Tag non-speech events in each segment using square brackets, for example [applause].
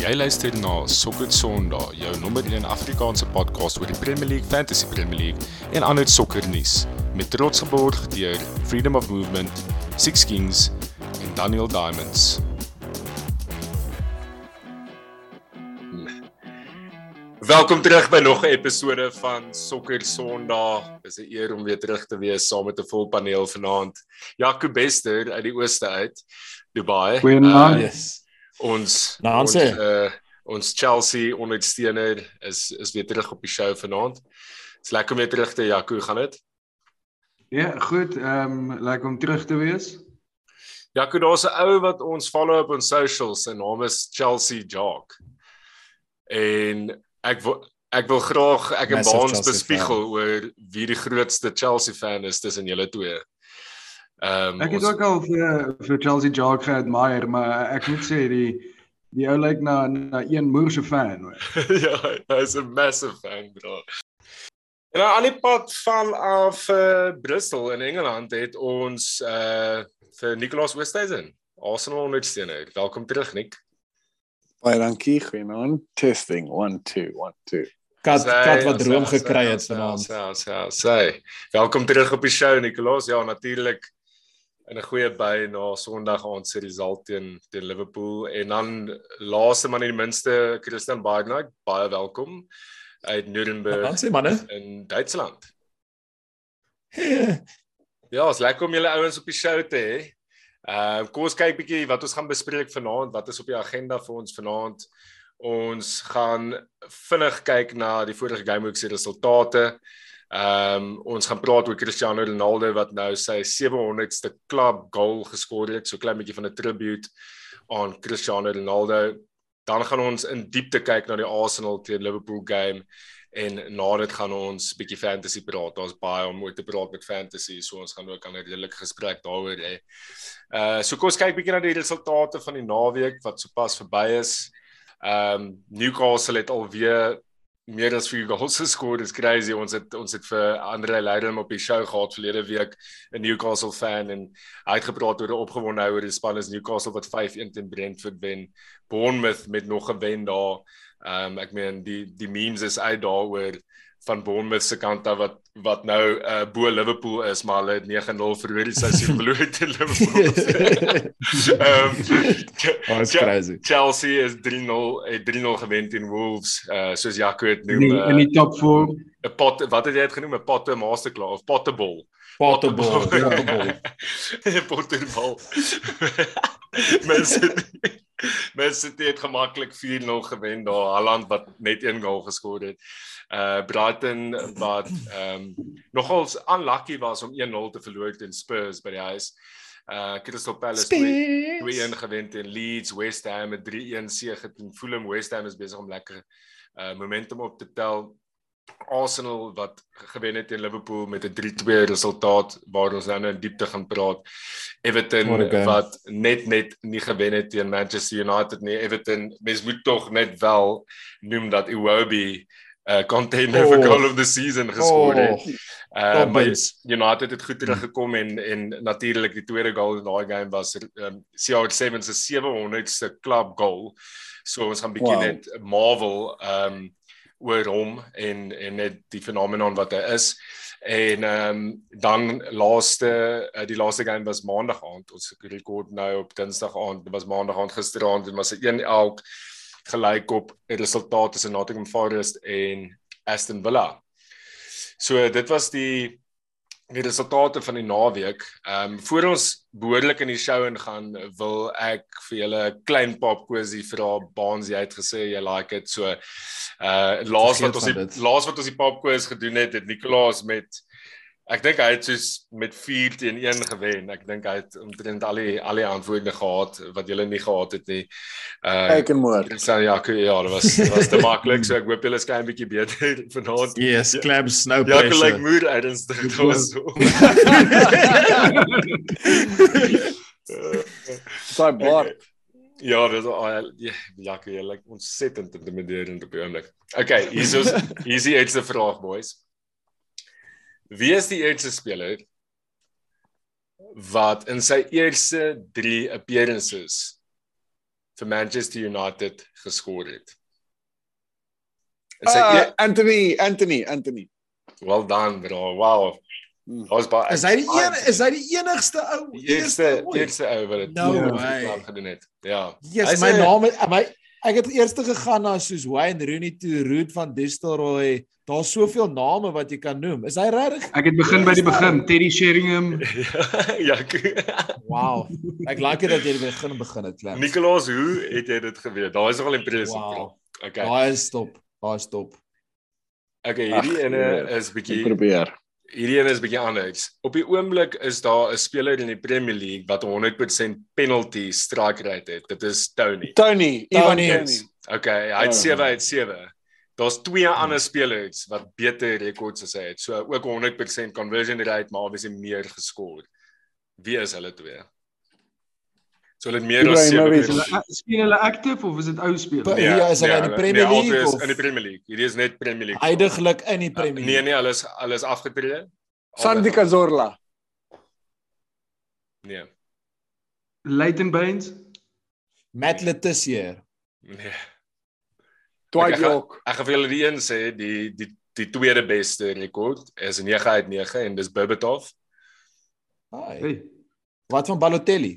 Jy luister na Sokker Sondag, jou nommer 1 Afrikaanse podcast oor die Premier League, Fantasy Premier League en ander sokkernuus met trots geborg deur Freedom of Movement, Six Kings en Daniel Diamonds. Welkom terug by nog 'n episode van Sokker Sondag. Dis 'n eer om weer terug te wees saam met 'n vol paneel vanaand. Jaco Bester uit die ooste uit, Dubai. Goeienaand. Uh, yes. Ons ons uh, ons Chelsea ondersteuner is is weer terug op die show vanaand. Dis lekker om weer terug te Jaco, hoe gaan dit? Ja, goed. Ehm um, lekker om terug te wees. Jaco, daar's 'n ou wat ons follow op ons socials. Sy naam is Chelsea Jock. En ek wil ek wil graag ek en Baans bespiegel fan. oor wie die grootste Chelsea fan is tussen julle twee. Ehm um, Ek het ons... ook al vir vir Chelsea Jog geadmire, maar ek moet sê die die ou lyk na na een moerse fan hoor. [laughs] ja, hy is 'n massive fan bro. En aan die pad van af uh, Bristol in Engeland het ons uh vir Nicolas Westhuizen, Arsenal ondersteuner. Welkom terug Nick. Baie dankie, goeienaand. Testing 1 2 1 2. Kat kat wat droom gekry het vanaand. Ja, ja, sê. Welkom terug op die show Nicolas. Ja, natuurlik in 'n goeie by na Sondag aand se result teen teen Liverpool en dan laaste maar nie die minste Christian Baidnight, baie welkom uit Nuremberg. Dankie manne in Duitsland. [laughs] ja, is lekker om julle ouens op die show te hê. Ehm uh, kom ons kyk bietjie wat ons gaan bespreek vanaand. Wat is op die agenda vir ons vanaand? Ons gaan vinnig kyk na die vorige game week se resultate. Ehm um, ons gaan praat oor Cristiano Ronaldo wat nou sy 700ste klub goal geskoor het. So klein bietjie van 'n tribute aan Cristiano Ronaldo. Dan gaan ons in diepte kyk na die Arsenal teen Liverpool game en na dit gaan ons bietjie fantasy praat. Daar's baie om oor te praat met fantasy, so ons gaan ook aan 'n redelike gesprek daaroor hê. Uh so kom ons kyk bietjie na die resultate van die naweek wat sopas verby is. Um Newcastle het alweer meer as vier goals geskoor. Dis crazy. Ons het ons het vir Andre Leiden op die show gehad verlede week, 'n Newcastle fan en hy het gepraat oor 'n opgewonde oor die span is Newcastle wat 5-1 teen Brentford wen. Bournemouth met nog 'n wen daar. Ehm um, ek meen die die memes is uit daaroor van Bournemouth se kant af wat wat nou uh, bo Liverpool is maar hulle het 9-0 verloor die seisoen [laughs] verloor teen Liverpool. [laughs] Ehm um, crazy. Chelsea is 3-0 het 3-0 gewen teen Wolves uh, soos Jaco het noem uh, in die top 4. 'n pot wat het jy dit genoem 'n potte masterclass of potterball. Potterball. Potterball. Potterball. Mense [laughs] Mense het gemaklik 4-0 gewen daar. Haaland wat net een goal geskoor het. Uh Brighton wat ehm um, nogals unlucky was om 1-0 te verloor teen Spurs by die huis. Uh Crystal Palace 2-1 gewen teen Leeds, West Ham 3-1 sege teen Fulham. West Ham is besig om lekker uh momentum op te tel. Arsenal wat gewen het teen Liverpool met 'n 3-2 resultaat waar ons nou in diepte gaan praat. Everton wat net net nie gewen het teen Manchester United nie. Everton mens moet tog net wel noem dat Iwobi 'n uh, contender oh. for goal of the season geskoor het. Oh. Uh, maar United het goed teruggekom en en natuurlik die tweede goal in daai game was um, CR7 se 700ste club goal. So ons gaan bietjie wow. net Marvel ehm um, oor hom en en net die fenomenoon wat hy is. En ehm um, dan laaste uh, die laaste game was maandag aand. Ons rekord nou op Dinsdag aand. Dit was maandag aand gisteraand en was 'n 1 elk gelyk op resultate tussen Nottingham Forest en Aston Villa. So dit was die die resultate van die naweek. Ehm um, voor ons behoorlik in die show ingaan, wil ek vir julle 'n klein pop quizie vra. Baans jy het gesê jy like dit. So uh laas wat ons die laas wat ons die pop quiz gedoen het, het Nicolaas met Ek dink hy het soos met 4 teen 1 gewen. Ek dink hy het omtrent al die al die antwoorde gehad wat jy nie gehad het nie. Uh Ek en moer. Ek sê ja, ek, ja, dit was dit was te maklik. So ek hoop julle is klein bietjie beter [laughs] vanaand. Yes, clams no ja, pressure. Ja, ek like moer uitens dit was so. Sorry, bar. Ja, dit ja, ja, jy like ontsettend intimiderend op die oomblik. Okay, hier is hier is die eerste vraag, boys. Wie is die eerste speler wat in sy eerste 3 appearances vir Manchester United geskor het. Is hy uh, Anthony, Anthony, Anthony. Well done, bro. Wow. Hmm. Ons baie Is hy die een is hy die enigste ou? Eerste eerste ou wat dit no ja, gedoen het. Ja. Yes, my naam my ek het eers gegaan na soos Wayne Rooney to Root van Distelroy. Daar's soveel name wat jy kan noem. Is hy regtig? Ek het begin by die begin, Teddy Sheringham. [laughs] ja. wow. Ek like dit dat jy begin begin het, Klaas. Nicolas, hoe het jy dit geweet? Daar is nogal impressive. Wow. Okay. Daai is top. Daai is top. Okay, hierdie ene is bietjie probeer. Hierdie ene is bietjie anders. Op die oomblik is daar 'n speler in die Premier League wat 100% penalty strike rate het. Dit is Tony. Tony, Ivan Tony. Okay, hy het 7 uit 7. Daar's twee ander spelers wat beter rekords as hy het. So ook 100% conversion rate, maar obviously meer geskor. Wie is hulle twee? So hulle meer as 7 speel hulle active of is dit ou spelers? Nee, ja, is hulle in die Premier League nee, of in die Premier League? Hierdie is net Premier League. Heidiglik in die Premier League. Nee nee, hulle is hulle is afgetree. Sandy Cazorla. Nee. Leighton Baines. Matt Letizier. Nee. Dwight York. Ek gaan vir julle die een sê, die die die tweede beste rekord is 9 uit 9 en dis Berbatov. Hi. Hey. Wat van Balotelli?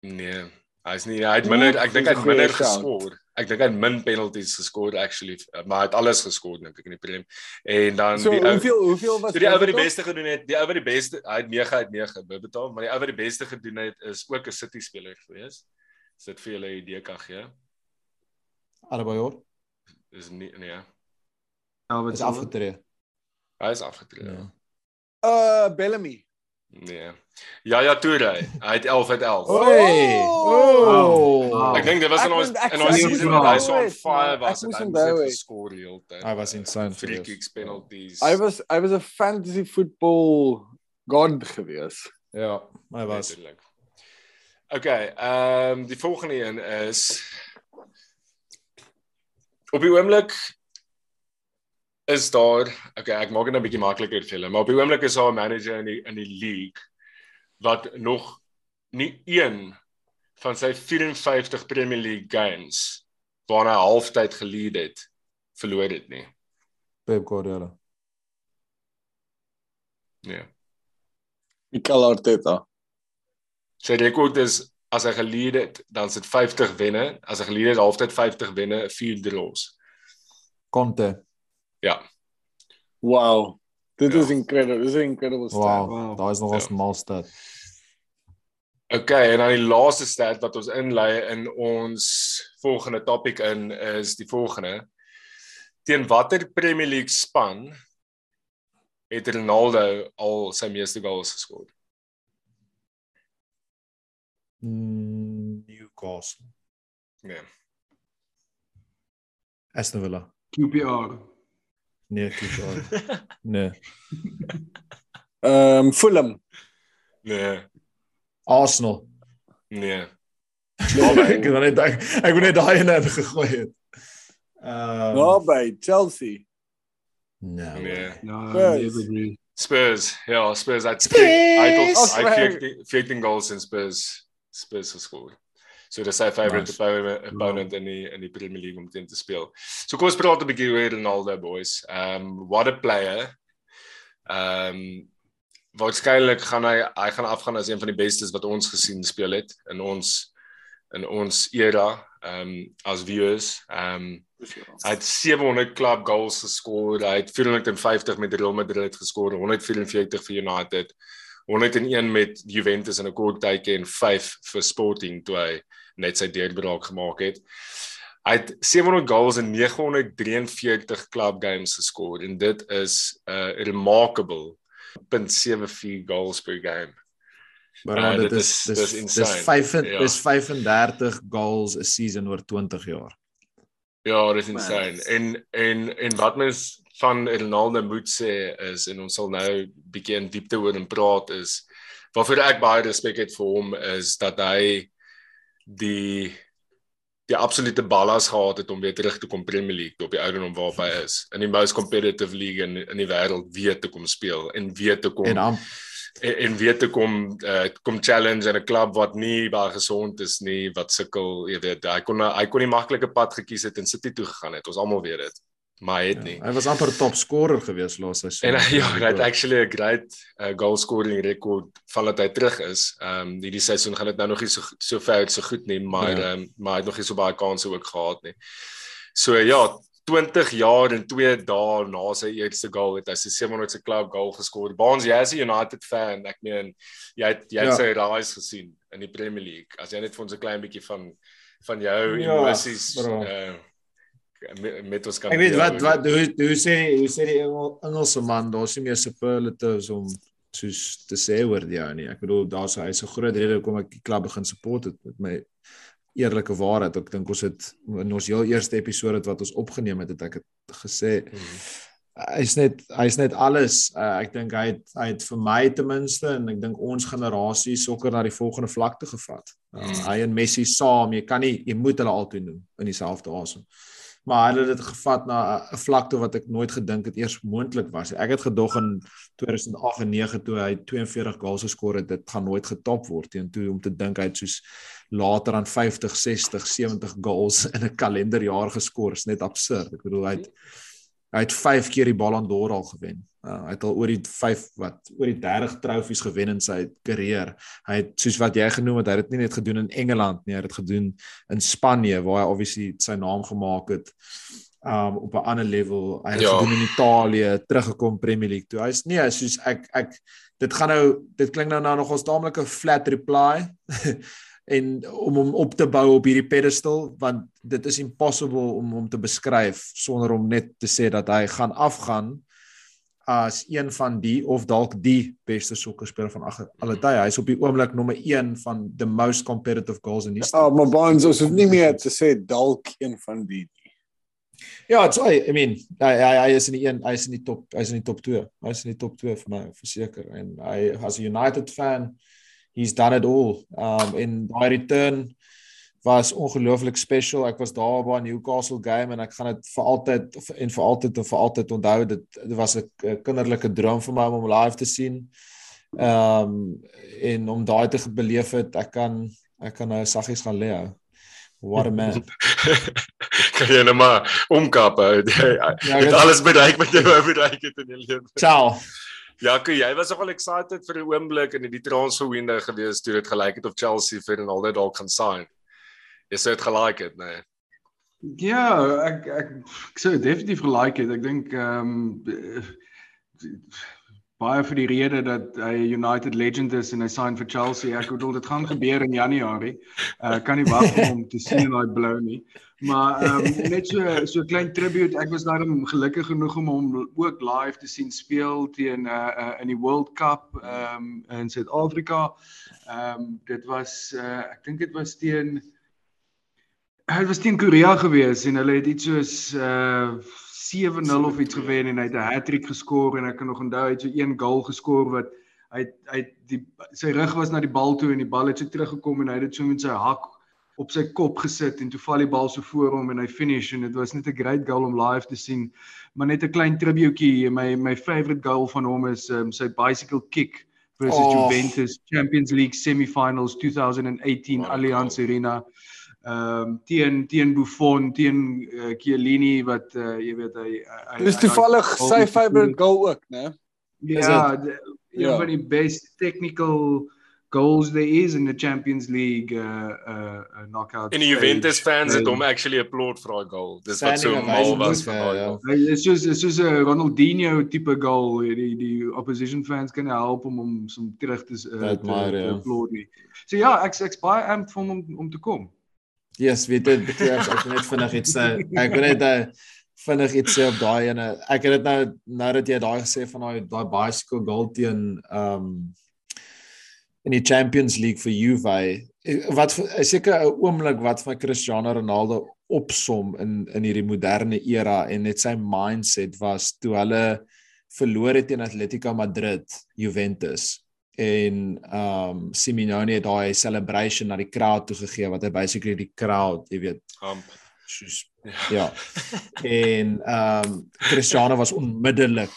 Nee, hy's nie hy het minder ek dink hy het minder geskor. Ek dink hy het min penalties geskor actually, maar hy het alles geskor dink ek in die prem. En dan so, die hoeveel hoeveel was so die ou wat die beste gedoen het, die ou wat die beste hy het 9 uit 9 betaal, maar die ou wat die beste gedoen het is ook 'n City speler gewees. Is dit vir julle idee kan gee? Adebayor? Is nie nee. Ja, wat is afgetree? Hy is afgetree. Ja. Uh Bellamy. Nee. Ja ja Toure. Hy het 11 uit 11. Oei. Oh. Wow. Ek dink dit was in ons in ons season wat hy so on fire was en hy het geskor die hele tyd. Hy was insane. Free kicks, penalties. Hy was hy was 'n fantasy football god gewees. Ja, hy was. Natuurlijk. Okay, ehm um, die volgende een is op die oomblik is daar okay, ek maak dit nou 'n bietjie makliker vir julle, maar op die oomblik is daar 'n manager in die in die league wat nog nie een van sy 54 Premier League games waarna hy halftyd gelead het verloor het nie. Pep Guardiola. Nee. Mikel Arteta. Sy rekord is as hy gelead het, dan sit 50 wenne, as hy gelead het halftyd 50 wenne, 4 draws. Conte. Ja. Wow. Dit ja. is incredible. Dit is 'n incredible stat. Wow. wow. Daai is nog ons ja. mal stat. Okay, en dan die laaste stat wat ons inlei in ons volgende topik in is die volgende. Teen watter Premier League span het Ronaldo al sy meeste goals geskor? Mm, Newcastle. Nee. Aston Villa. QPR. Nee, QPR. nee. Ehm um, Fulham. Nee. Arsenal. Nee. [laughs] ek het net ek, ek het net daai in gegooi het. Ehm um, No, by Chelsea. No. Nee. No, Spurs. Spurs. Ja, Spurs. I'd Spurs. I'd 15 goals in Spurs. Spurs gescoord. So dis sy favorite nice. opponent in die in die Premier League om teen te speel. So kom ons praat 'n bietjie oor Ronaldo boys. Um what a player. Um waarskynlik gaan hy hy gaan afgaan as een van die bestes wat ons gesien speel het in ons in ons era um as viewers. Um hy het 700 club goals geskoor. Hy het 450 met Real Madrid geskoor, 144 vir United. 101 met Juventus in 'n kort tydjie en 5 vir Sporting toe hy net sy deurbraak gemaak het. Hy het 700 goals in 943 club games geskor en dit is 'n uh, remarkable 0.74 goals per game. Maar uh, dit, dit is dis dis dis 5 ja. dis 35 goals 'n season oor 20 jaar. Ja, dit is insane. En en en wat mens van Ronaldo moet sê is en ons sal nou bietjie in diepte oor en praat is waarvoor ek baie respek het vir hom is dat hy die die absolute ballas gehad het om weer terug te kom Premier League op die ouderdom waarop hy is in die most competitive league in in die wêreld weer te kom speel en weer te kom en am, en, en weet te kom uh, kom challenge in 'n klub wat nie baie gesond is nie, wat sukkel, jy weet, hy kon hy kon die maklike pad gekies het en City toe gegaan het. Ons almal weet dit. Maar hy het nie. Ja, hy was amper top scorer gewees laas seisoen. En [laughs] ja, hy het actually 'n great uh, goal scoring rekord van wat hy terug is. Ehm um, hierdie seisoen gaan dit nou nog nie so so ver so goed nie, maar ja. um, maar hy het nog nie so baie kansse ook gehad nie. So ja, 20 jaar en 2 dae na sy eerste goal het hy sy 700ste club goal geskor. Baans jy is 'n United fan. Ek meen jy het jy het ja. sy rise gesien in die Premier League. As jy net vir ons 'n klein bietjie van van jou ja, emosies uh, met ons kan Ek weet wat wat hoe hoe sê hoe sê die Engel, Engelse man, daar's nie meer superlatives om soos te sê oor die ou nie. Ek bedoel daar's hy's 'n groot rede hoekom ek die klub begin support het met my eerlike waarheid. Ek dink ons het in ons heel eerste episode wat ons opgeneem het, het ek het gesê mm -hmm. hy's net hy's net alles. Uh, ek dink hy het hy het vir my ten minste en ek dink ons generasie sokker na die volgende vlak te gevat. Uh. Hy en Messi saam, jy kan nie jy moet hulle altyd noem in dieselfde asem. Maar hulle het dit gevat na 'n vlakte wat ek nooit gedink het eers moontlik was. Ek het gedog in 2008 en 9 toe hy 42 goals geskor het, dit gaan nooit getop word teen toe om te dink hy het soos later aan 50, 60, 70 goals in 'n kalenderjaar geskor. Is net absurd. Ek bedoel hy het hy het 5 keer die Ballon d'Or al gewen. Uh, hy het al oor die 5 wat oor die 30 trofees gewen in sy karier. Hy het soos wat jy genoem het, hy het dit nie net gedoen in Engeland nie, hy het dit gedoen in Spanje waar hy obviously sy naam gemaak het um op 'n ander level. Hy het ja. gedoen in Italië, teruggekom Premier League toe. Hy's nee, soos ek ek dit gaan nou dit klink nou nou nog ons taamlike flat reply. [laughs] en om hom op te bou op hierdie pedestal want dit is impossible om hom te beskryf sonder om net te sê dat hy gaan afgaan as een van die of dalk die beste sokkerspeler van alle tye. Hy's op die oomblik nommer 1 van the most competitive goals in history. Oh, maar Bonds is nie meer te sê dalk een van die Ja, it's I, I mean, hy hy hy is in die een, hy is in die top, hy is in die top 2. Hy is in die top 2 vir my verseker en hy as 'n United fan he's done it all. Um in daai return was ongelooflik special. Ek was daar by Newcastle game en ek gaan dit vir altyd en vir altyd en vir altyd onthou. Dit, dit was 'n kinderlike droom vir my om hom live te sien. Um en om daai te beleef het, ek kan ek kan nou saggies gaan lê. What a man. [laughs] kan jy net maar omkap. [laughs] Ja, het alles bereik met jou bereik het in jou lewe. Ciao. Ja, ek jy was nogal excited vir 'n oomblik in die transfer window gewees toe dit gelyk het of Chelsea vir Ronaldo dalk gaan sign. Jy sê dit gelyk het, nee. Ja, ek ek ek sou definitief gelyk het. Ek dink ehm um, baie vir die rede dat hy United legend is en hy sign vir Chelsea. Ek bedoel dit gaan gebeur in Januarie. Uh kan nie wag om te sien in daai blou nie. Maar ehm um, net so so 'n klein tribute. Ek was daarom gelukkig genoeg om hom ook live te sien speel teen uh, uh in die World Cup ehm um, in Suid-Afrika. Ehm um, dit was uh ek dink dit was teen hy was teen Korea gewees en hulle het iets soos uh 7-0 of iets gewen en hy het 'n hattrick geskor en ek kan nog onthou hy het so een goal geskor wat hy hy die sy rug was na die bal toe en die bal het so teruggekom en hy het dit so met sy hak op sy kop gesit en toe val die bal so voor hom en hy finish en dit was net 'n great goal om live te sien. Maar net 'n klein tributekie, my my favorite goal van hom is um, sy bicycle kick versus oh. Juventus Champions League semi-finals 2018 oh, Allianz Arena. Ehm um, teen teen Buffon, teen uh, Chiellini wat uh, jy weet hy Dis toevallig sy favorite goal ook, né? Ja, een ja. van die best technical goals there is in the Champions League uh uh, uh knockout. In Juventus fans het hom actually applaud vir daai goal. Dis wat so mal was vir daai goal. It's just it's just 'n Ronaldinho tipe goal. Die die opposition fans kan help om hom som terug te uh, te, maar, te ja. applaud nie. So ja, ek ek's baie amped vir hom om te kom. Yes, weet dit beteken ek net vinnig iets uh, ek wil net uh, vinnig iets sê op daai ene. Ek het dit nou nou dat jy daai gesê van daai daai bicycle goal teen um in die Champions League vir Juve wat seker 'n oomblik wat van Cristiano Ronaldo opsom in in hierdie moderne era en net sy mindset was toe hulle verloor het teen Atletico Madrid Juventus en um Simeone het daai celebration na die crowd toe gegee wat hy basically die crowd jy weet um soos ja. en um Cristiano was onmiddellik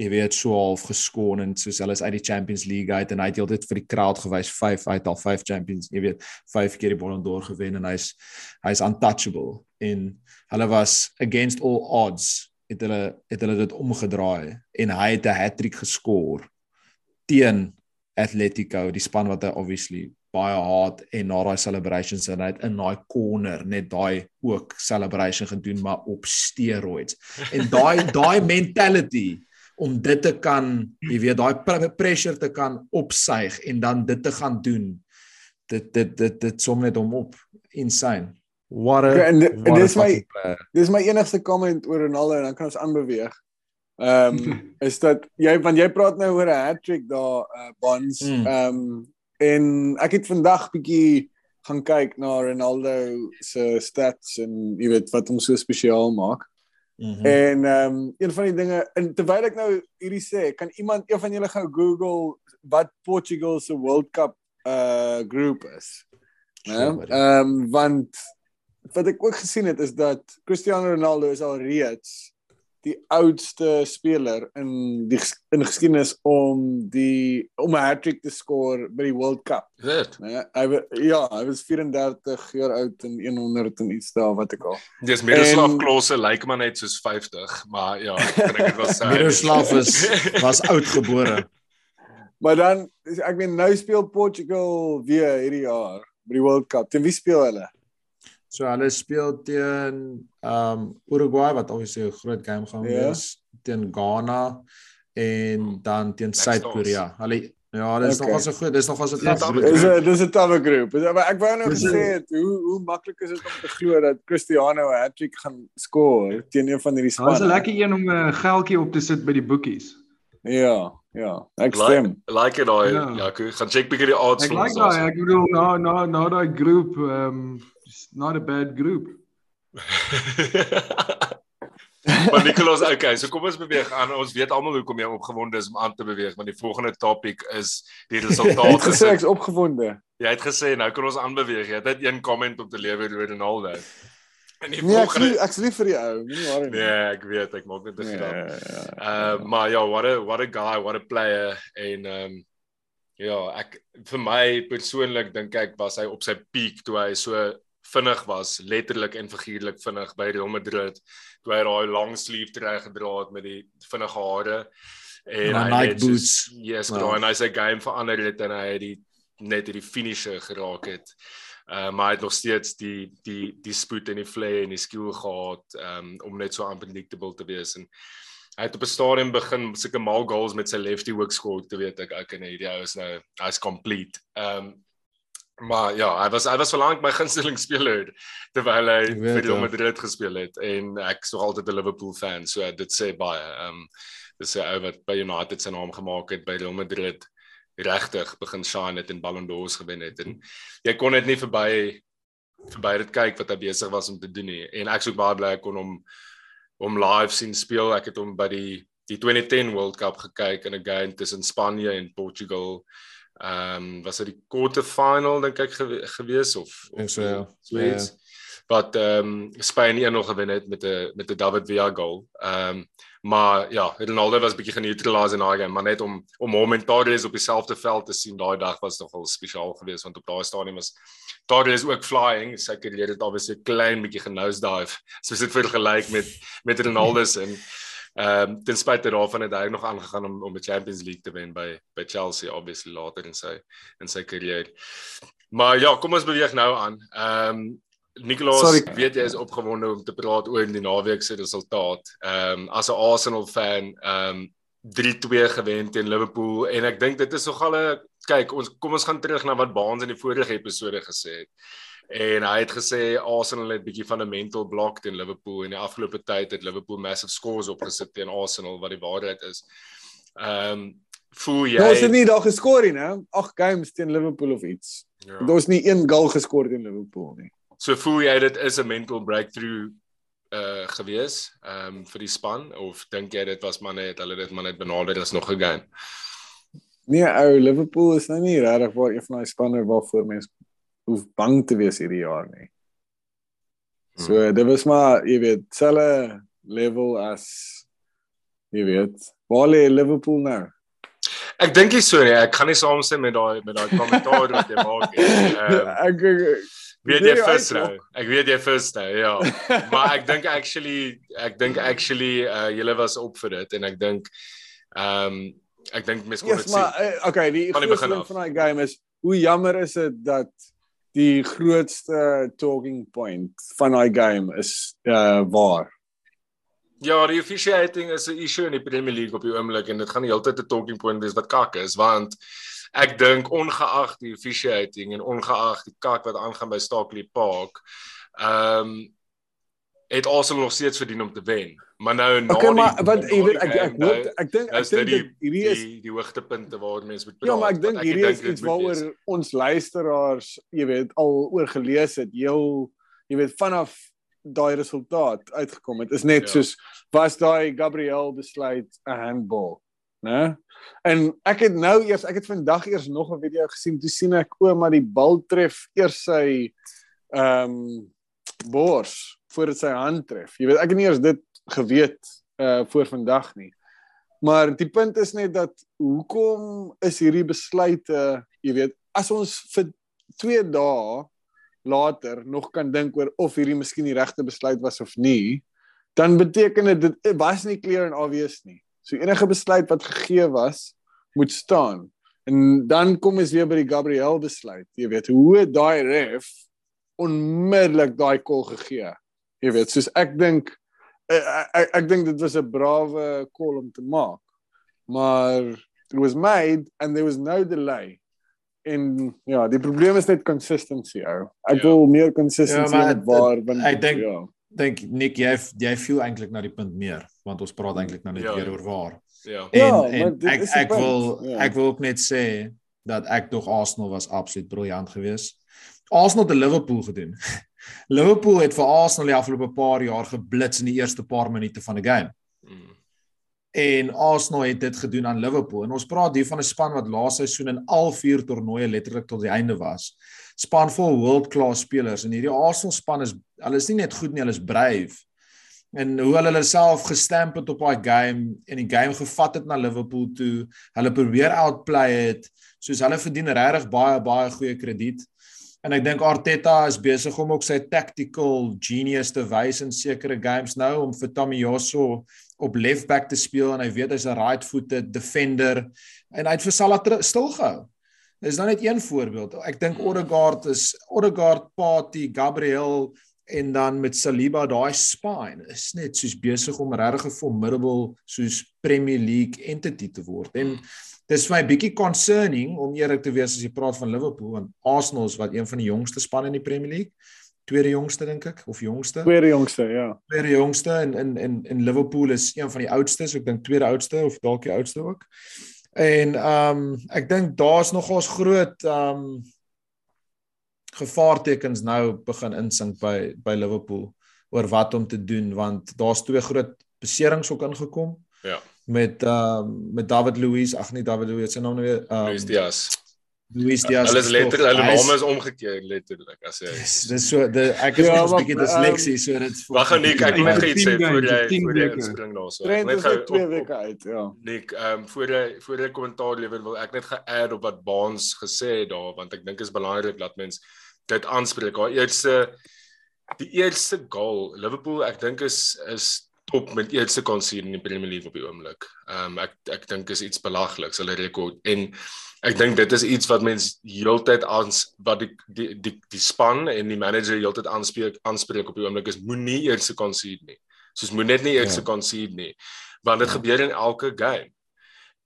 jy weet so half geskoon en soos hulle is uit die Champions League uit en hy het heeltyd vir die crowd gewys 5 uit al 5 Champions, jy weet, 5 keer die Ballon d'Or gewen en hy's hy's untouchable. En hulle was against all odds het hulle het hulle dit omgedraai en hy het 'n hattrick geskor teen Atletico, die span wat hy obviously baie haat en na daai celebrations en hy het in daai corner net daai ook celebration gedoen maar op steroids. En daai [laughs] daai mentality om dit te kan, jy weet, daai pressure te kan opsuig en dan dit te gaan doen. Dit dit dit dit som net hom op. Insane. What a Okay, en di- en what a dis my- player. Dis my enigste comment oor Ronaldo en dan kan ons aanbeweeg. Ehm um, [laughs] is dat jy want jy praat nou oor 'n hattrick daar uh, bonds. Mm. Ehm um, en ek het vandag bietjie gaan kyk na Ronaldo se stats en jy weet wat hom so spesiaal maak. Mhm. En ehm um, een van die dinge en terwyl ek nou hierdie sê, kan iemand een van julle gou Google wat Portugal se World Cup uh groep is. Né? Ehm um, want wat ek ook gesien het is dat Cristiano Ronaldo is al reeds die oudste speler in die in geskiedenis om die om 'n hattrick te skoor by die World Cup. Dit. Né? Hy ja, hy was 34 jaar oud en 100 en iets daar wat ek al. Dis Miroslav Klose lyk maar net soos 50, maar ja, ek dink dit was [laughs] sy. Miroslav is [laughs] was oud gebore. Maar dan ek meen nou speel Portugal weer hierdie jaar by die World Cup. Teen wie speel hulle? So hulle speel teen um Uruguay wat obviously 'n groot game gaan Ja. wees, teen Ghana en dan teen Suid-Korea. Hulle ja, dis Okay. nog so goed. Dis nog was 'n tough dat group. Dis 'n dis 'n tawwe groep. Is- Maar ek wou nou gesê het hoe hoe maklik is dit om te glo dat Cristiano 'n hattrick gaan skoor teen een van hierdie Dit was 'n spanne. lekker een om 'n geldjie op te sit by die boekies. Ja, ja. Ek stem. Like it daai. Ja. Ja, ek gaan check bietjie die odds Ek like daai, ek bedoel na na na daai groep um it's not a bad group. [laughs] maar Nicolas, okay, so kom ons beweeg aan. Ons weet almal hoekom jy opgewonde is om aan te beweeg, want die volgende topic is die [laughs] resultaat gesê ek's opgewonde. Jy het gesê nou kan ons aanbeweeg. Jy het net een comment om te lewer oor Ronaldo. En die Nee, volgende lief, ek's lief vir die ou. Moenie worry nie. Nee, ek weet, ek maak net 'n Nee, grap. ja. Uh maar ja, what a what a guy, what a player en um ja, ek vir my persoonlik dink ek was hy op sy piek toe hy so vinnig was, letterlik en figuurlik vinnig by Real Madrid, toe hy daai long sleeve trui gedra het met die vinnige hare en hy Nike soos- boots. Yes, Ja. bro, en hy sy game verander het en hy het die net hierdie finisher geraak het. Uh, maar hy het nog steeds die die die spoed en die flair en die skill gehad um, om net so unpredictable te wees en hy het op 'n stadium begin sulke mal goals met sy lefty hook skoor te weet ek okay nee hierdie ou is nou hy's complete. Ehm um, maar ja, hy was hy was verlang my [laughs] gunsteling speler terwyl hy weet, vir Real ja. Madrid gespeel het. En ek is nog altyd 'n Liverpool fan so dit sê baie. Ehm um, dis 'n ou wat by United sy naam gemaak het by Real Madrid regtig begin shine het en Ballon d'Ors gewen het. En jy kon net nie verby verby dit kyk wat hy besig was om te doen nie. En ek sou baie bly ek kon hom hom live sien speel. Ek het hom by die die 2010 World Cup gekyk in 'n game tussen Spanje en Portugal ehm um, was dit die quarter final dink ek gewe gewees of Dink so, ja. so iets wat ehm um, Spanje 1-0 gewen het met 'n met 'n David Villa goal. Ehm um, maar ja, Ronaldo was bietjie geneutraliseer in daai game, maar net om om hom en Torres op dieselfde veld te sien daai dag was nogal spesiaal geweest want op daai stadium was Torres ook flying, sy carrière het obviously klein bietjie genosedive. Soos dit vergelyk met met Ronaldo se en ehm um, ten spyte daarvan het hy nog aangegaan om om die Champions League te wen by by Chelsea obviously later in sy in sy carrière. Maar ja, kom ons beweeg nou aan. Ehm um, Nicolas, Sorry. weet jy is opgewonde om te praat oor die naweek se resultaat. Ehm um, as 'n Arsenal fan, ehm um, 3-2 gewen teen Liverpool en ek dink dit is nogal 'n kyk, ons kom ons gaan terug na wat Baans in die vorige episode gesê het. En hy het gesê Arsenal het bietjie van 'n mental block teen Liverpool en die afgelope tyd het Liverpool massive scores opgesit teen Arsenal wat die waarheid is. Ehm um, voel jy ons het nie daar geskor nie, né? Ag games teen Liverpool of iets. ja. Daar's nie een goal geskor teen Liverpool nie. So voel jy dit is 'n mental breakthrough uh gewees ehm um, vir die span of dink jy dit was maar net hulle dit maar net benader as nog 'n game? Nee, ou Liverpool is nou nie regtig waar een van daai spanne waarvoor mense hoef bang te wees hierdie jaar nie. So dit was maar, jy weet, selfe level as jy weet, Waar lê Liverpool nou? Ek dink nie so nie. Ek gaan nie saamstem met daai met daai kommentaar wat jy maak nie. [laughs] Ehm ek ek- weet jy first nou. Ek weet jy first nou, ja. [laughs] Maar ek dink actually ek dink actually uh julle was op vir dit en ek dink ehm um, ek dink mens kon Yes, dit maar sien. uh, okay, die begin ding van daai game is hoe jammer is dit dat die grootste talking point van daai game is uh waar. Ja, die officiating is 'n issue in die Premier League op die oomblik en dit gaan die hele tyd 'n talking point wees wat kak is want ek dink ongeag die officiating en ongeag die kak wat aangaan by Stockley Park, ehm um, het Arsenal nog steeds verdien om te wen. Maar nou na Okay, maar die, wat na jy weet ek ek hoop ek dink ek dink dit hierdie is die, die hoogtepunte waar mense moet praat. Ja, maar ek dink want hierdie is iets waaroor ons luisteraars, jy weet, al oor gelees het. Heel jy weet vanaf daai resultaat uitgekom het. Is net Ja. soos was daai Gabriel besluit 'n handball, né? En ek het nou eers ek het vandag eers nog 'n video gesien. Toe sien ek o, maar die bal tref eers sy ehm um, bors voordat sy hand tref. Jy weet, ek het nie eers dit geweet uh voor vandag nie. Maar die punt is net dat hoekom is hierdie besluite, jy weet, as ons vir 2 dae later nog kan dink oor of hierdie miskien die regte besluit was of nie, dan beteken dit dit was nie clear and obvious nie. So enige besluit wat gegee was, moet staan. En dan kom ons weer by die Gabriel besluit. Jy weet, hoe daai ref onmiddellik daai call gegee? Jy weet, soos ek dink ek ek, ek dink dit was 'n brawe call om te maak. Maar it was made and there was no delay. En ja, die probleem is net consistency ou. Ek Ja. wil meer consistency Ja, met waar want ek dink- ja. Dink Nick jy jy viel eintlik na die punt meer want ons praat eintlik nou net Ja. weer oor waar. Ja. En, Ja, en ek ek wil ja. ek wil ook net sê dat ek tog Arsenal was absoluut briljant geweest. Arsenal het Liverpool gedoen. [laughs] Liverpool het vir Arsenal die afgelope paar jaar geblits in die eerste paar minute van die game. Mm. En Arsenal het dit gedoen aan Liverpool. En ons praat hier van 'n span wat laas seisoen in al vier toernooie letterlik tot die einde was. Span vol world-class spelers en hierdie Arsenal span is hulle is nie net goed nie, hulle is brave. En hoe hulle hulle self gestamp het op daai game en die game gevat het na Liverpool toe. Hulle probeer outplay het. Soos hulle verdien regtig baie baie goeie krediet. En ek dink Arteta is besig om ook sy tactical genius te wys in sekere games nou om vir Tommy Yosso op left back te speel en hy weet hy's 'n right-footed defender en hy het vir Salah stilgehou. Dis nou net een voorbeeld. Ek dink Odegaard is Odegaard, Partey, Gabriel en dan met Saliba daai spine is net soos besig om regtig 'n formidable soos Premier League entity te word. En dis vir my bietjie concerning om eerlik te wees as jy praat van Liverpool want Arsenal is wat een van die jongste spanne in die Premier League. Tweede jongste dink ek of jongste Tweede jongste, ja. tweede jongste en in in in Liverpool is een van die oudstes, ek dink tweede oudste of dalk die oudste ook. En ehm um, ek dink daar's nogals groot ehm um, gevaartekens nou begin insink by by Liverpool oor wat om te doen want daar's twee groot beserings ook ingekom Ja. Met um, met David Luiz, ag nee David Luiz, sy naam nou weer ehm Luis Diaz. Luiz Diaz. Hulle is letterlik hulle name is omgekeer letterlik as jy Yes, dis so de, ek is Ja, ja, 'n bietjie disleksie so dit Wag gou Nick, ek wil net Tien iets sê voor jy voor jy inspring daarso. Ek net gou net 2 op- weke uit, ja. Nick, ehm um, voor jy voor jy kommentaar lewer wil ek net ge-add op wat Baans gesê het daar want ek dink is belangrik dat mens dit aanspreek. Haar eerste die eerste goal Liverpool ek dink is is top met eerste concede in die Premier League op die oomblik. Ehm um, ek ek dink is iets belagliks hulle rekord en ek dink dit is iets wat mens heeltyd aans wat die die die die span en die manager heeltyd aanspreek aanspreek op die oomblik is moenie eerste concede nie. Soos moet net nie eerste Ja. concede nie want dit Ja. gebeur in elke game.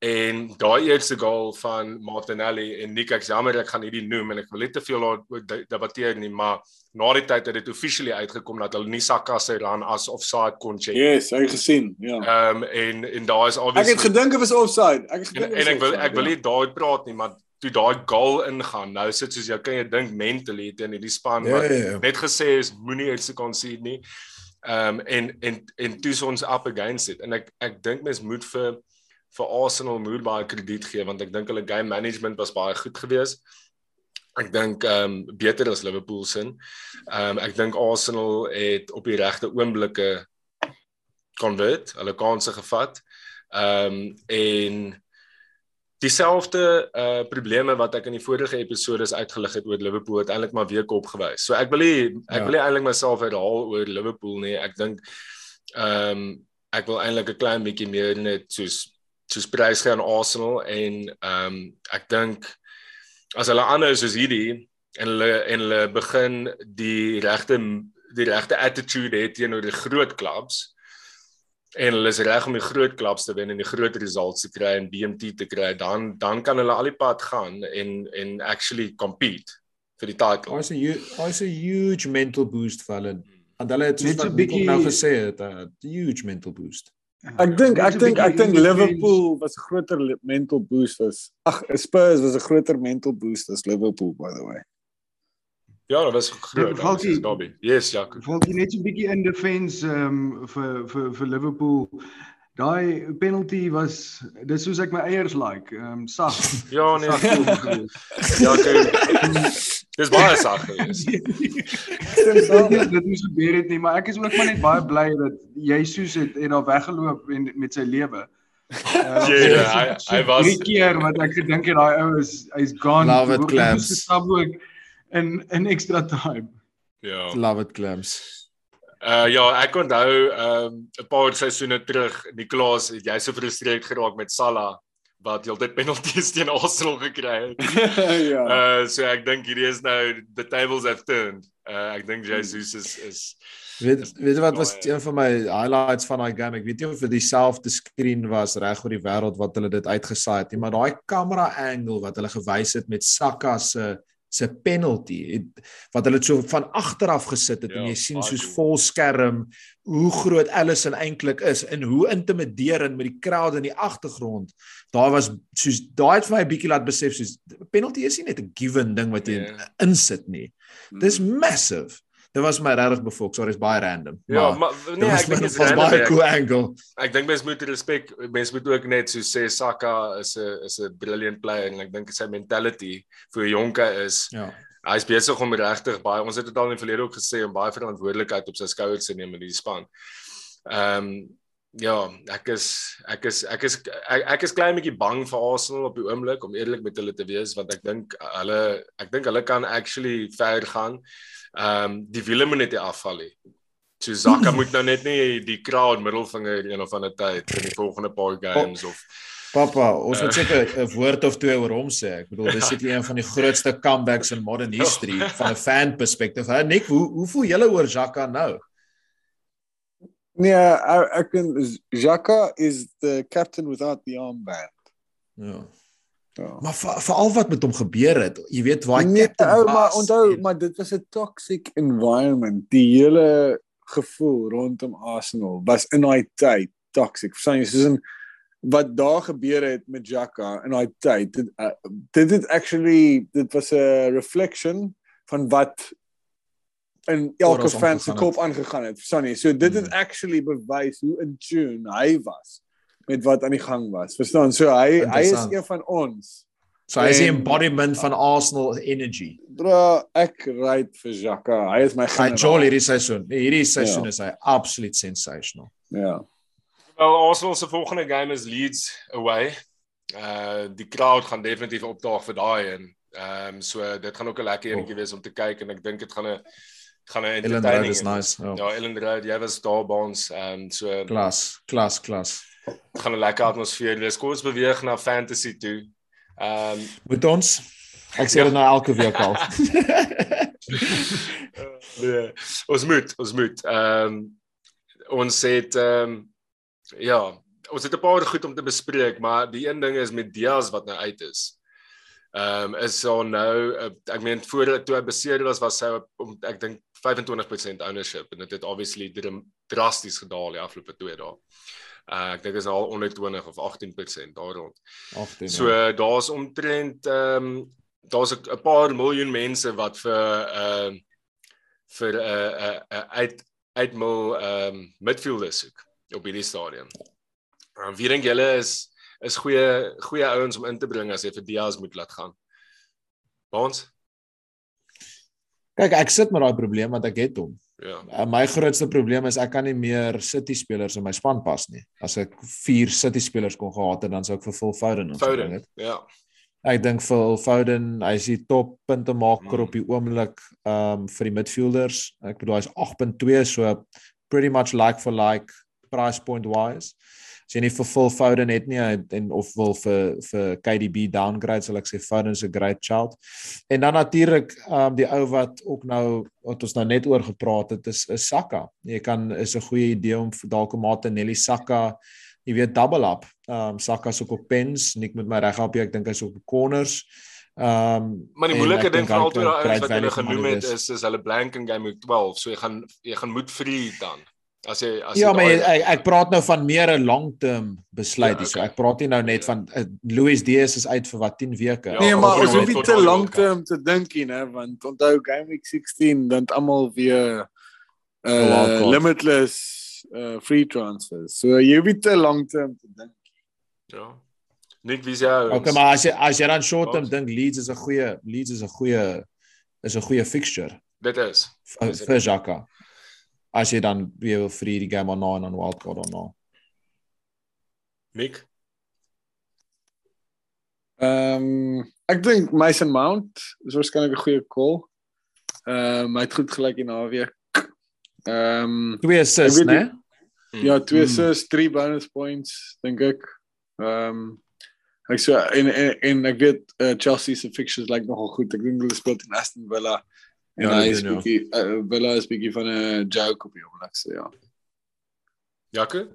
En daai eerste goal van Martinelli en Nick ek jammer ek gaan hierdie noem en ek wil net te veel de- debatteer nie, maar na die tyd het dit officially uitgekom dat hulle nie Saka se run as offside kon check. Yes, ek gesien, ja. Ehm um, en en daar is Ek obviously het gedink dit was offside. Ek het en, gedink en ek wil ek wil nie daai praat nie, maar toe daai goal ingaan, nou sit soos jy kan jy dink mentally teen hierdie span Ja, wat ja, ja. net gesê is moenie eerste concede nie. Ehm um, en en en toe ons up against it en ek ek dink mens moet vir vir Arsenal moet baie krediet gee want ek dink hulle game management was baie goed geweest. Ek dink ehm um, beter as Liverpool se. Ehm um, ek dink Arsenal het op die regte oomblikke convert, hulle kansse gevat. Ehm um, en dieselfde uh probleme wat ek in die vorige episode uitgelig het oor Liverpool het eintlik maar weer opgewys. So ek wil nie ek ja. wil nie eintlik myself herhaal oor Liverpool nie. Ek dink ehm um, ek wil eintlik 'n klein bietjie meer net soos soos prys gee aan Arsenal en ehm um, ek dink as hulle anders soos hierdie en hulle en hulle begin die regte die regte attitude het teenoor die groot clubs en hulle is reg om die groot klubs te wen en die groot results te kry en BMT te kry, dan dan kan hulle al die pad gaan en en actually compete vir die title. Hy's 'n hy's 'n huge mental boost vir hulle. En hulle het net 'n bietjie nou gesê het 'n huge mental boost. Ek dink ek dink ek dink Liverpool was 'n groter mental boost as ag Spurs was 'n groter mental boost as Liverpool by the way. Ja, dat was groot. Dat is Dobby. Yes, Jaco. Valt jy net so 'n bietjie in defense ehm um, vir vir vir Liverpool. Daai penalty was dis soos ek my eiers like, ehm um, sag. ja, nee. [laughs] ja, [laughs] dis baie sag gewees. [laughs] dit moes gebeur het nie, maar ek is ook maar net baie bly dat jy soos het en daar weggeloop en met sy lewe. Uh, ja, yeah, hy hy was drie keer wat ek gedink het daai ou is hy's gone. Love it, Clams in in extra time. Ja. Love it clams. Uh ja, ek onthou um 'n paar seisoene terug, Niklaas, het jy so frustreerd geraak met Salah wat heeltyd penalties teen Arsenal gekry het. [laughs] ja. Uh so ek dink hierdie is nou the tables have turned. Uh ek dink Jesus is is weet weet wat was een van my highlights van daai game. Ek weet nie of dit dieselfde skerm was reg oor die wêreld wat hulle dit uitgesaai het nie, maar daai camera angle wat hulle gewys het met Saka se uh, se penalty het, wat hulle so van agter af gesit het ja, en jy sien soos vol skerm hoe groot Allison eintlik is en hoe intimiderend met die crowd in die agtergrond. Daar was soos daai het vir my 'n bietjie laat besef soos penalty is nie net 'n given ding wat jy yeah. Ja. insit nie. Dis massive. Dit was my regtig befoks, sorry, is baie random. Ja, maar, maar nee, ek dink dit is baie cool angle. Ek dink mens moet respek, mens moet ook net so sê Saka is 'n is 'n brilliant player en ek dink sy mentality vir 'n jonke is ja. Hy's besig om regtig baie ons het dit al in die verlede ook gesê om baie verantwoordelikheid op sy skouers te neem in die span. Ehm um, ja, ek is ek is ek is ek, ek is klein bietjie bang vir Arsenal op die oomblik om eerlik met hulle te wees want ek dink hulle ek dink hulle kan actually ver gaan ehm um, die wiele moet net afval nie. So Zaka moet nou net nie die crowd middelvinger een of ander tyd in die volgende paar games of Papa, ons moet seker 'n woord of twee oor hom sê. Ek bedoel, dis seker een van die grootste comebacks in modern history [laughs] van 'n fan perspective. Hè, Nick, hoe hoe voel julle oor Zaka nou? Nee, ek ek Zaka is the captain without the armband. Ja. Ja. Maar veral wat met hom gebeur het, jy weet waar hy nee, ou maar onthou, en... maar dit was 'n toxic environment. Die hele gevoel rondom Arsenal was in daai tyd toxic. Verstaan jy, soos in wat daar gebeur het met Jaka in daai tyd. Dit uh, dit het actually dit was 'n reflection van wat in elke fan se kop aangegaan het. Verstaan jy? So dit het hmm. actually bewys hoe in tune hy was met wat aan die gang was. Verstaan? So hy hy is een van ons. So hy is die embodiment van Arsenal energy. Bro, ek ry vir Jaka. Hy is my generaal. Hy jol hierdie seisoen. Hierdie seisoen ja. is hy absoluut sensational. Ja. Wel Arsenal se volgende game is Leeds away. Uh die crowd gaan definitief opdaag vir daai en ehm um, so dit gaan ook 'n lekker enetjie wees om te kyk en ek dink dit gaan 'n gaan 'n entertaining. Ellen Road is nice. Ja, ja Ellen Road, jy was daar by ons ehm um, so klas, klas, klas gaan 'n lekker atmosfeer wees. Kom ons beweeg na fantasy toe. Ehm um, moet ons ek sê dit nou elke week al. [laughs] [laughs] nee, ons moet, ons moet. Ehm um, ons het ehm um, ja, ons het 'n paar goed om te bespreek, maar die een ding is met Diaz wat nou uit is. Ehm um, is so nou uh, ek meen voor toe hy beseer was was hy om ek dink 25% ownership en dit het obviously drasties gedaal die afgelope 2 dae. Uh, ek dink is al onder 20 of 18% daar rond. 18. So ja. daar's omtrent ehm um, daar's 'n paar miljoen mense wat vir ehm uh, vir 'n uh, 'n uh, uh, uit uitmil ehm um, midfielders soek op hierdie stadium. En uh, wie dink julle is is goeie goeie ouens om in te bring as jy vir Diaz moet laat gaan? Ons Kyk, ek sit met daai probleem want ek het hom. Ja. Uh, my grootste probleem is ek kan nie meer City spelers in my span pas nie. As ek 4 City spelers kon gehad het, dan sou ek vir Phil Foden ons Foden. het. Ja. Ek dink Phil Foden, hy is die top puntemaker Mm. op die oomblik um vir die midfielders. Ek bedoel hy's 8.2 so pretty much like for like price point wise. As jy nie vir Phil Foden het nie en en of wil vir vir KDB downgrade sal ek sê Foden is 'n great shout. En dan natuurlik um die ou wat ook nou wat ons nou net oor gepraat het is is Saka. Jy kan is 'n goeie idee om dalk 'n Martinelli Saka jy weet double up. Um Saka is ook op pens, Nick met my reg jy, ek dink hy's op corners. Um Maar die en moeilike ek ding vir hy al twee kan daai ouens great wat hulle genoem het is is hulle blank in game week 12. So jy gaan jy gaan moet free dan. As jy as Ja, maar jy, ek, ek praat nou van meer 'n long-term besluit Ja, hier. So okay. ek praat nie nou net Ja. van uh, Louis Diaz is uit vir wat 10 weke. Ja, Nee, maar jy ons nou hoef nie te daai lank World Cup. term te dink hier, hè, want onthou game week 16 dan het almal weer uh card. limitless uh free transfers. So jy hoef nie te lank term te dink. Ja. Nick wie jy Okay, maar as jy as jy dan short term Wat? dink Leeds is 'n goeie Leeds is 'n goeie is 'n goeie fixture dit is. vir Xhaka. As jy dan weer wil vir die game daarna en dan wildcard daarna. Nick. Ehm um, ek dink Mason Mount is waarskynlik 'n goeie call. Ehm um, hy het goed gelyk in naweek. Ehm um, Twee assists, né? Mm. ja, twee Mm. assists, drie bonus points dink ek. Ehm um, ek so en, en en ek weet uh, Chelsea se fixtures lyk nogal goed. Ek dink hulle speel teen Aston Villa. En Ja, hy is ja. bietjie uh, Villa is bietjie van 'n joke op die oomblik, so ja. Jakke?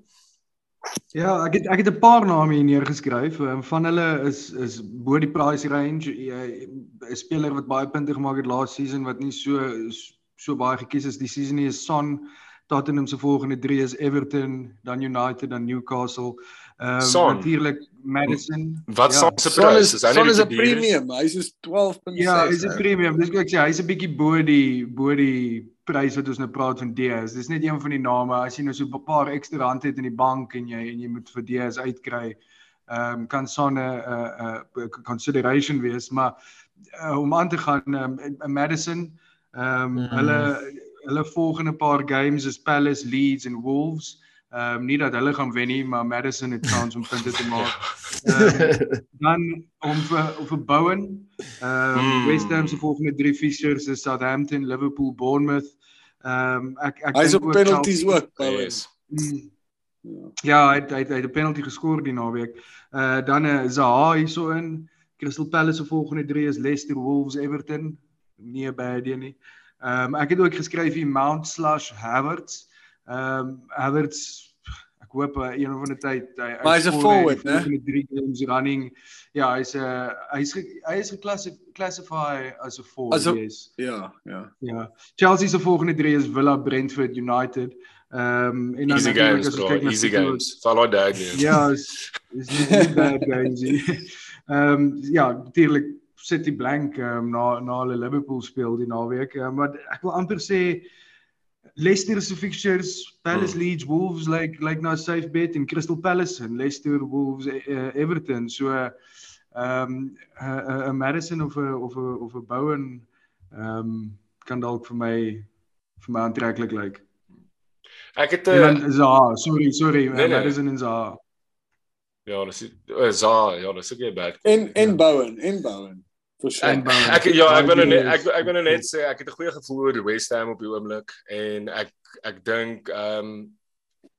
Ja, ek het ek het 'n paar name hier neergeskryf. Ehm, Van hulle is is bo die price range. Jy 'n speler wat baie punte gemaak het laas season wat nie so so baie gekies is die season nie is Son. Tottenham se volgende 3 is Everton, dan United, dan Newcastle. Ehm Son. natuurlik Madison. Wat Ja. staan se Son prys? is Is hy Son nie is 'n is? premium. Hy's soos 12.6. Ja, hy's 'n premium. Dis ek sê, hy's 'n bietjie bo die bo die prys wat ons nou praat van Diaz. Dis net een van die name. As jy nou so 'n paar ekstra rand het in die bank en jy en jy moet vir Diaz uitkry, ehm um, kan son 'n 'n 'n consideration wees, maar uh, om aan te gaan um, Madison, ehm um, Mm. hulle hulle volgende paar games is Palace, Leeds en Wolves. Ehm um, nie dat hulle gaan wen nie, maar Madison het kans om punte te [laughs] maak. Ehm dan om vir om vir Bowen. Ehm um, Hmm. West Ham se volgende 3 fixtures is Southampton, Liverpool, Bournemouth. Ehm um, ek ek Hy's dink op penalties ook. Bowen. Mm, Ja. Ja, hy het, hy het, hy het 'n penalty geskor die naweek. Uh dan 'n uh, Zaha hierso in. Crystal Palace se volgende 3 is Leicester, Wolves, Everton. Nie 'n bad idee nie. Ehm um, ek het ook geskryf hier Mount slash Havertz. Ehm um, Havertz ek hoop uh, een of ander tyd hy Maar hy's 'n forward, né? volgende 3 games running. Ja, hy's 'n uh, hy's ge- hy is geclassify as 'n forward, As 'n- yes. Ja, ja. Ja. Chelsea se volgende 3 is Villa, Brentford, United. Ehm um, en dan Easy games, as kyk na Easy games. Val daai dag nie. Ja, is is nie, bad [laughs] games nie. Ehm um, ja, natuurlik City blank ehm um, na na hulle Liverpool speel die naweek. Um, maar ek wil amper sê Leicester se fixtures, Palace, Hmm. Leeds, Wolves like like nou safe bet en Crystal Palace en Leicester, Wolves, uh, Everton. So ehm um, 'n 'n Madison of 'n of 'n of 'n Bowen ehm um, kan dalk vir my vir my aantreklik lyk. Ek het 'n dan Zaha, sorry, sorry, Nee, nee. Madison en Zaha. ja, dis uh, Za, ja, dis ook nie bad. En en Bowen, en Bowen. En Bowen. Ek ja, ek wil nou net ek ek wil nou net sê ek het 'n goeie gevoel oor West Ham op die oomblik en ek ek dink ehm um,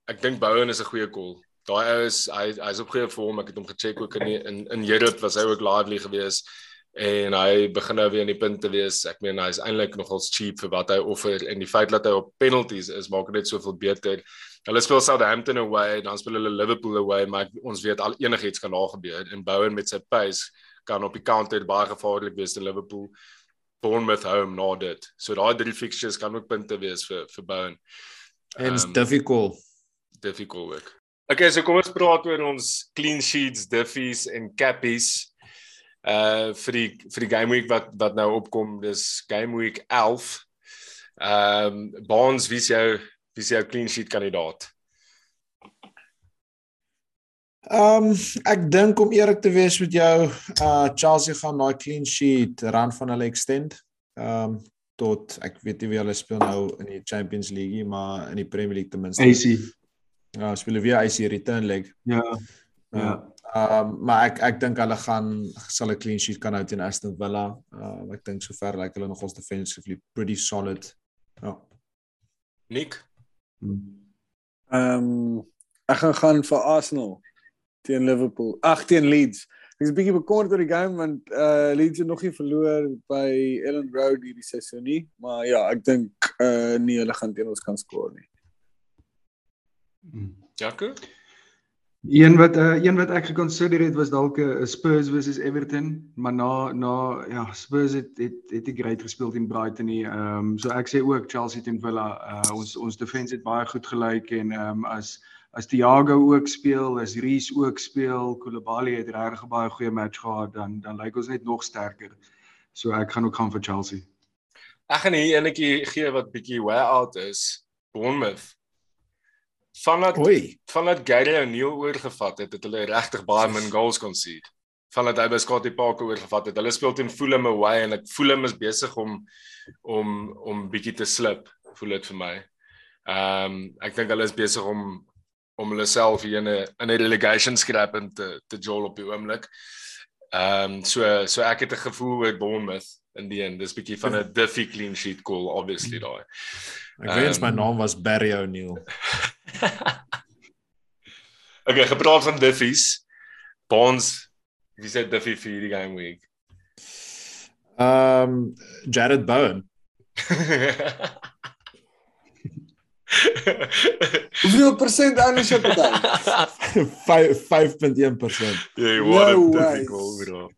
ek dink Bowen is 'n goeie call. Daai ou is hy hy's op goeie vorm. Ek het hom gecheck ook in die, in in Europe was hy ook lively geweest en hy begin nou weer in die punte wees. Ek meen hy's eintlik nogals cheap vir wat hy offer en die feit dat hy op penalties is maak dit net soveel beter. Hulle speel Southampton away, dan speel hulle Liverpool away, maar ek, ons weet al enigiets kan daar gebeur en Bowen met sy pace kan op die counter baie gevaarlik wees te Liverpool. Bournemouth home na dit. So daai drie fixtures kan ook punte wees vir vir Bowen. En it's Ehm, difficult. difficult ook. Okay, so kom ons praat oor ons clean sheets, diffies en cappies. Uh vir die vir die game week wat wat nou opkom, dis game week 11. Ehm um, Bonds, wie is jou wie is jou clean sheet kandidaat? Ehm um, ek dink om eerlik te wees met jou, uh Chelsea gaan daai clean sheet run van hulle extend. Ehm um, tot ek weet nie wie hulle speel nou in die Champions League, maar in die Premier League ten minste. AC. Ja, speel hulle weer AC return leg. Ja. Ja. Ehm um, maar ek ek dink hulle gaan sal 'n clean sheet kan hou teen Aston Villa. Ehm uh, ek dink sover lyk like hulle nog ons defensively pretty solid. Ja. Nick. Ehm um, ek gaan gaan vir Arsenal teen Liverpool. Ag teen Leeds. Ek is 'n bietjie bekommerd oor die game want uh Leeds het nog nie verloor by Ellen Road hierdie seisoen nie, maar ja, ek dink uh nee, hulle gaan teen ons kan skoor nie. Jaco? Een wat uh, een wat ek gekonsider het was dalk 'n Spurs versus Everton, maar na na ja, Spurs het het het nie great gespeel teen Brighton nie. Ehm um, so ek sê ook Chelsea teen Villa. Uh, ons ons defense het baie goed gelyk en ehm um, as as Thiago ook speel, as Reece ook speel, Koulibaly het regtig baie goeie match gehad, dan dan lyk ons net nog sterker. So ek gaan ook gaan vir Chelsea. Ek gaan hier enetjie gee wat bietjie way out is. Bournemouth. Vandat Oei. vandat Gary O'Neil oorgevat het, het hulle regtig baie min goals concede. Vandat hy by Scottie Parker oorgevat het. Hulle speel teen Fulham away en ek voel hom is besig om om om bietjie te slip, voel dit vir my. Ehm um, ek dink hulle is besig om om hulle self hier in 'n in 'n relegation scrap in te te jol op die oomblik. Ehm um, so so ek het 'n gevoel oor Bournemouth in die end. Dis bietjie van 'n diffy clean sheet call obviously daai. Ek weet Ehm, my naam was Barry O'Neil. [laughs] okay, gepraat van diffies. Bonds, wie sê diffy vir hierdie game week? Ehm um, Jared Bowen. [laughs] Hoeveel persent ownership het hy? 5 5.1%. Jy what No a way. difficult bro.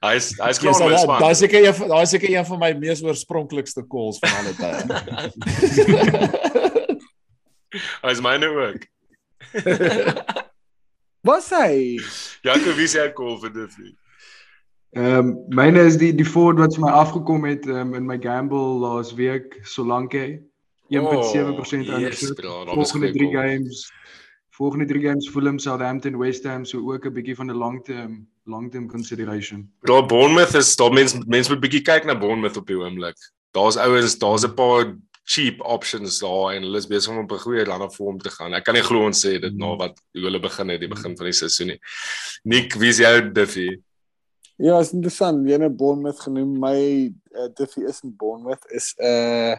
Hy is hy is klaar met span. Daai is seker een van daai is seker een van my mees oorspronklikste calls van alle tye. [laughs] Hy is myne ook. [laughs] Was hy? Jaco, wie sê hy call vir diffy? Ehm um, myne is die die forward wat vir my afgekom het um, in my gamble laas week, Solanke. 1.7% Oh, yes, ownership. bro, volgende goeie 3 call. games. Volgende 3 games Fulham, Southampton, West Ham, so ook 'n bietjie van 'n long term long term consideration. Bro, Bournemouth is daar mense mense moet bietjie kyk na Bournemouth op die oomblik. Daar's ouens, daar's 'n paar cheap options daar en hulle is besig om op 'n goeie run of vorm te gaan. Ek kan nie glo ons sê dit na wat hoe hulle begin het die begin van die seisoen nie. Nick, wie is jou diffy? Ja, is interessant. Jy het Bournemouth genoem. My uh, Diffie is in Bournemouth is uh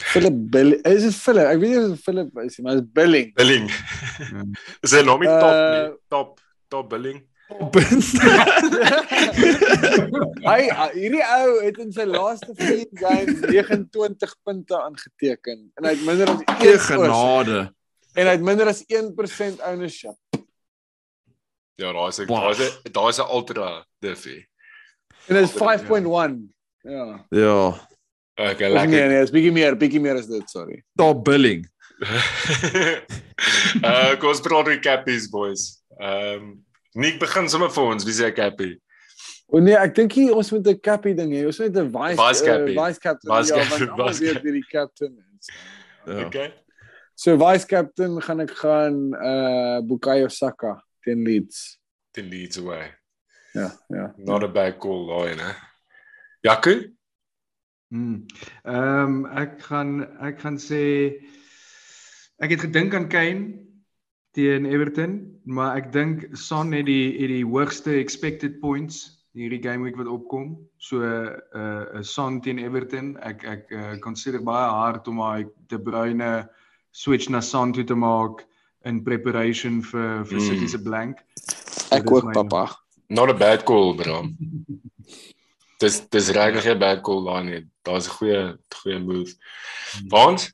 Philip Bill. Is dit Philip? Ek weet nie of dit Philip is nie, maar dit is Billing. Billing. Ja. Is hy nog nie top Uh, nie? Top top billing. [laughs] hy uh, hierdie ou het in sy laaste 4 games 29 punte aangeteken en hy het minder as 1 genade. en hy het minder as 1% ownership. Ja, daar's 'n Wow. daar's 'n daar's 'n ultra diffy. En dit is 5.1. Ja. Ja, Okay, Of nee, lekker. nee, is bietjie meer, bietjie meer as dit, sorry. top billing. [laughs] uh kom ons praat oor cappies boys. Ehm um, Nick begin sommer vir ons, wie sê cappie? O nee, ek dink hier ons moet 'n cappy ding hê. Ons moet 'n vice Vice cappy. uh, vice captain. Vice ja, want almal vice weet wie die captain is. Ja. Okay. So vice captain gaan ek gaan uh Bukayo Saka teen Leeds. The leads away. Ja, ja. Not a bad call daai, né? Jaco? Hmm. Ehm um, ek gaan ek gaan sê ek het gedink aan Kane teen Everton, maar ek dink Son het die het die hoogste expected points hierdie game week wat opkom. So 'n uh, 'n uh, Son teen Everton. Ek ek uh, consider baie hard om hy De Bruyne switch na Son toe te maak in preparation vir vir Mm. City se blank. Ek ook my- papa. Not a bad call, bro. [laughs] Dis dis regtig 'n bad call daai nie. Daar's 'n goeie goeie move. Want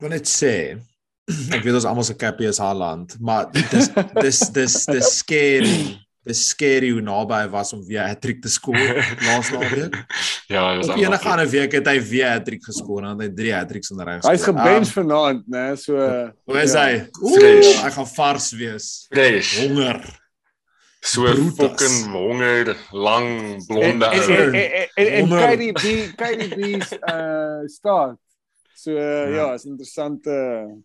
Ek wil net sê [clears throat] ek weet ons almal se cappy is Haaland, maar dis dis dis dis scary. Dis scary hoe naby hy was om weer 'n hattrick te skoor laas [laughs] naweek. ja, dis Op enige ander week het hy weer 'n hattrick geskoor en hy het drie hattricks in 'n ry geskoor. Hy's gebench vanaand, né? So Hoe is ja. hy? Fresh. Oeh, Hy gaan vars wees. fresh. Honger. So fucking honger, lang En blonde en ou. en en, en, en Honder. KDB KDB's uh start. So uh, ja, is 'n interessante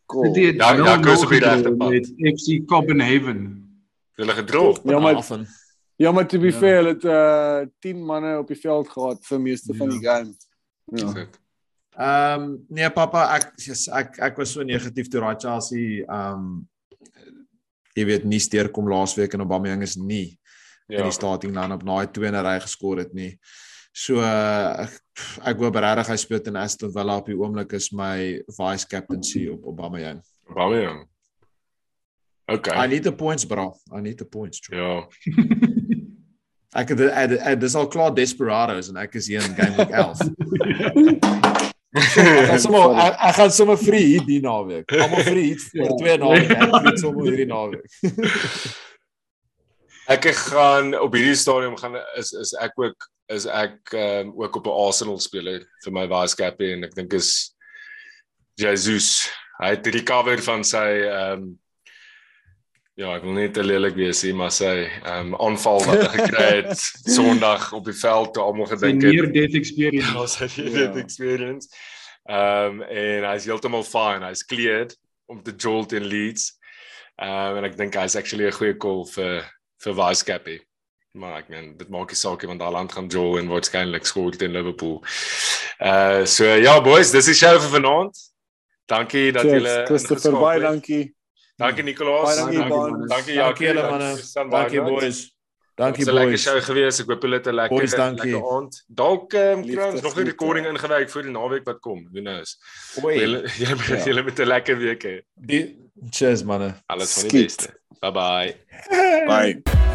call. Dit het Ja, ja, nou Koos op die regte pad. met FC Copenhagen. Hulle gedrop. Ja, maar Af en- Ja, maar to be Ja. fair, het uh 10 manne op die veld gehad vir meeste van die game. Ja. Ehm um, nee pappa, ek ek ek was so negatief toe daai Chelsea ehm um, jy weet nie steur kom laasweek en Aubameyang is nie ja. in Ja. die starting line-up na hy twee in 'n ry geskor het nie. So ek ek hoop regtig hy speel in Aston Villa op die oomblik is my vice captaincy op Aubameyang. Aubameyang. Okay. I need the points bro. I need the points. Bro. Ja. Ek het dis al klaar desperados en ek is hier in game week 11. [laughs] [laughs] Ek gaan sommer ek, ek gaan sommer free hit die naweek. Almal free hit vir twee naweek. Ek het sommer hierdie naweek. Ek gaan op hierdie stadium gaan is is ek ook is ek um, ook op 'n Arsenal speler vir my vice captain en ek dink is Jesus. Hy het recover van sy ehm um, ja, ek wil net te lelik wees hier, maar sy ehm um, aanval wat hy gekry het [laughs] Sondag op die veld toe almal gedink het near death experience. Ja, sy Ja. het experience. Ehm um, en hy's heeltemal fine. Hy's cleared om te jolt in Leeds. Ehm um, en ek dink hy's actually 'n goeie call vir vir vice capie. Maar ek meen dit maak nie saak nie want Haaland gaan jol en waarskynlik skoor teen Liverpool. Uh so ja boys, dis die show vir vanaand. Dankie dat julle Christopher, baie dankie. Dankie Nicolaas. Baie dankie, Dankie, Baan. man. Dankie Dankie Jackie. julle manne. Dankie boys. Dankie Dit was 'n lekker boys. show gewees. Ek hoop julle het 'n lekker Boys, dankie. lekker aand. Dalk ehm um, kry ons nog 'n recording ingewerk vir die naweek wat kom. Who knows. Julle julle Ja. julle met 'n lekker week hê. Cheers manne. Alles van die beste. Bye bye. Bye.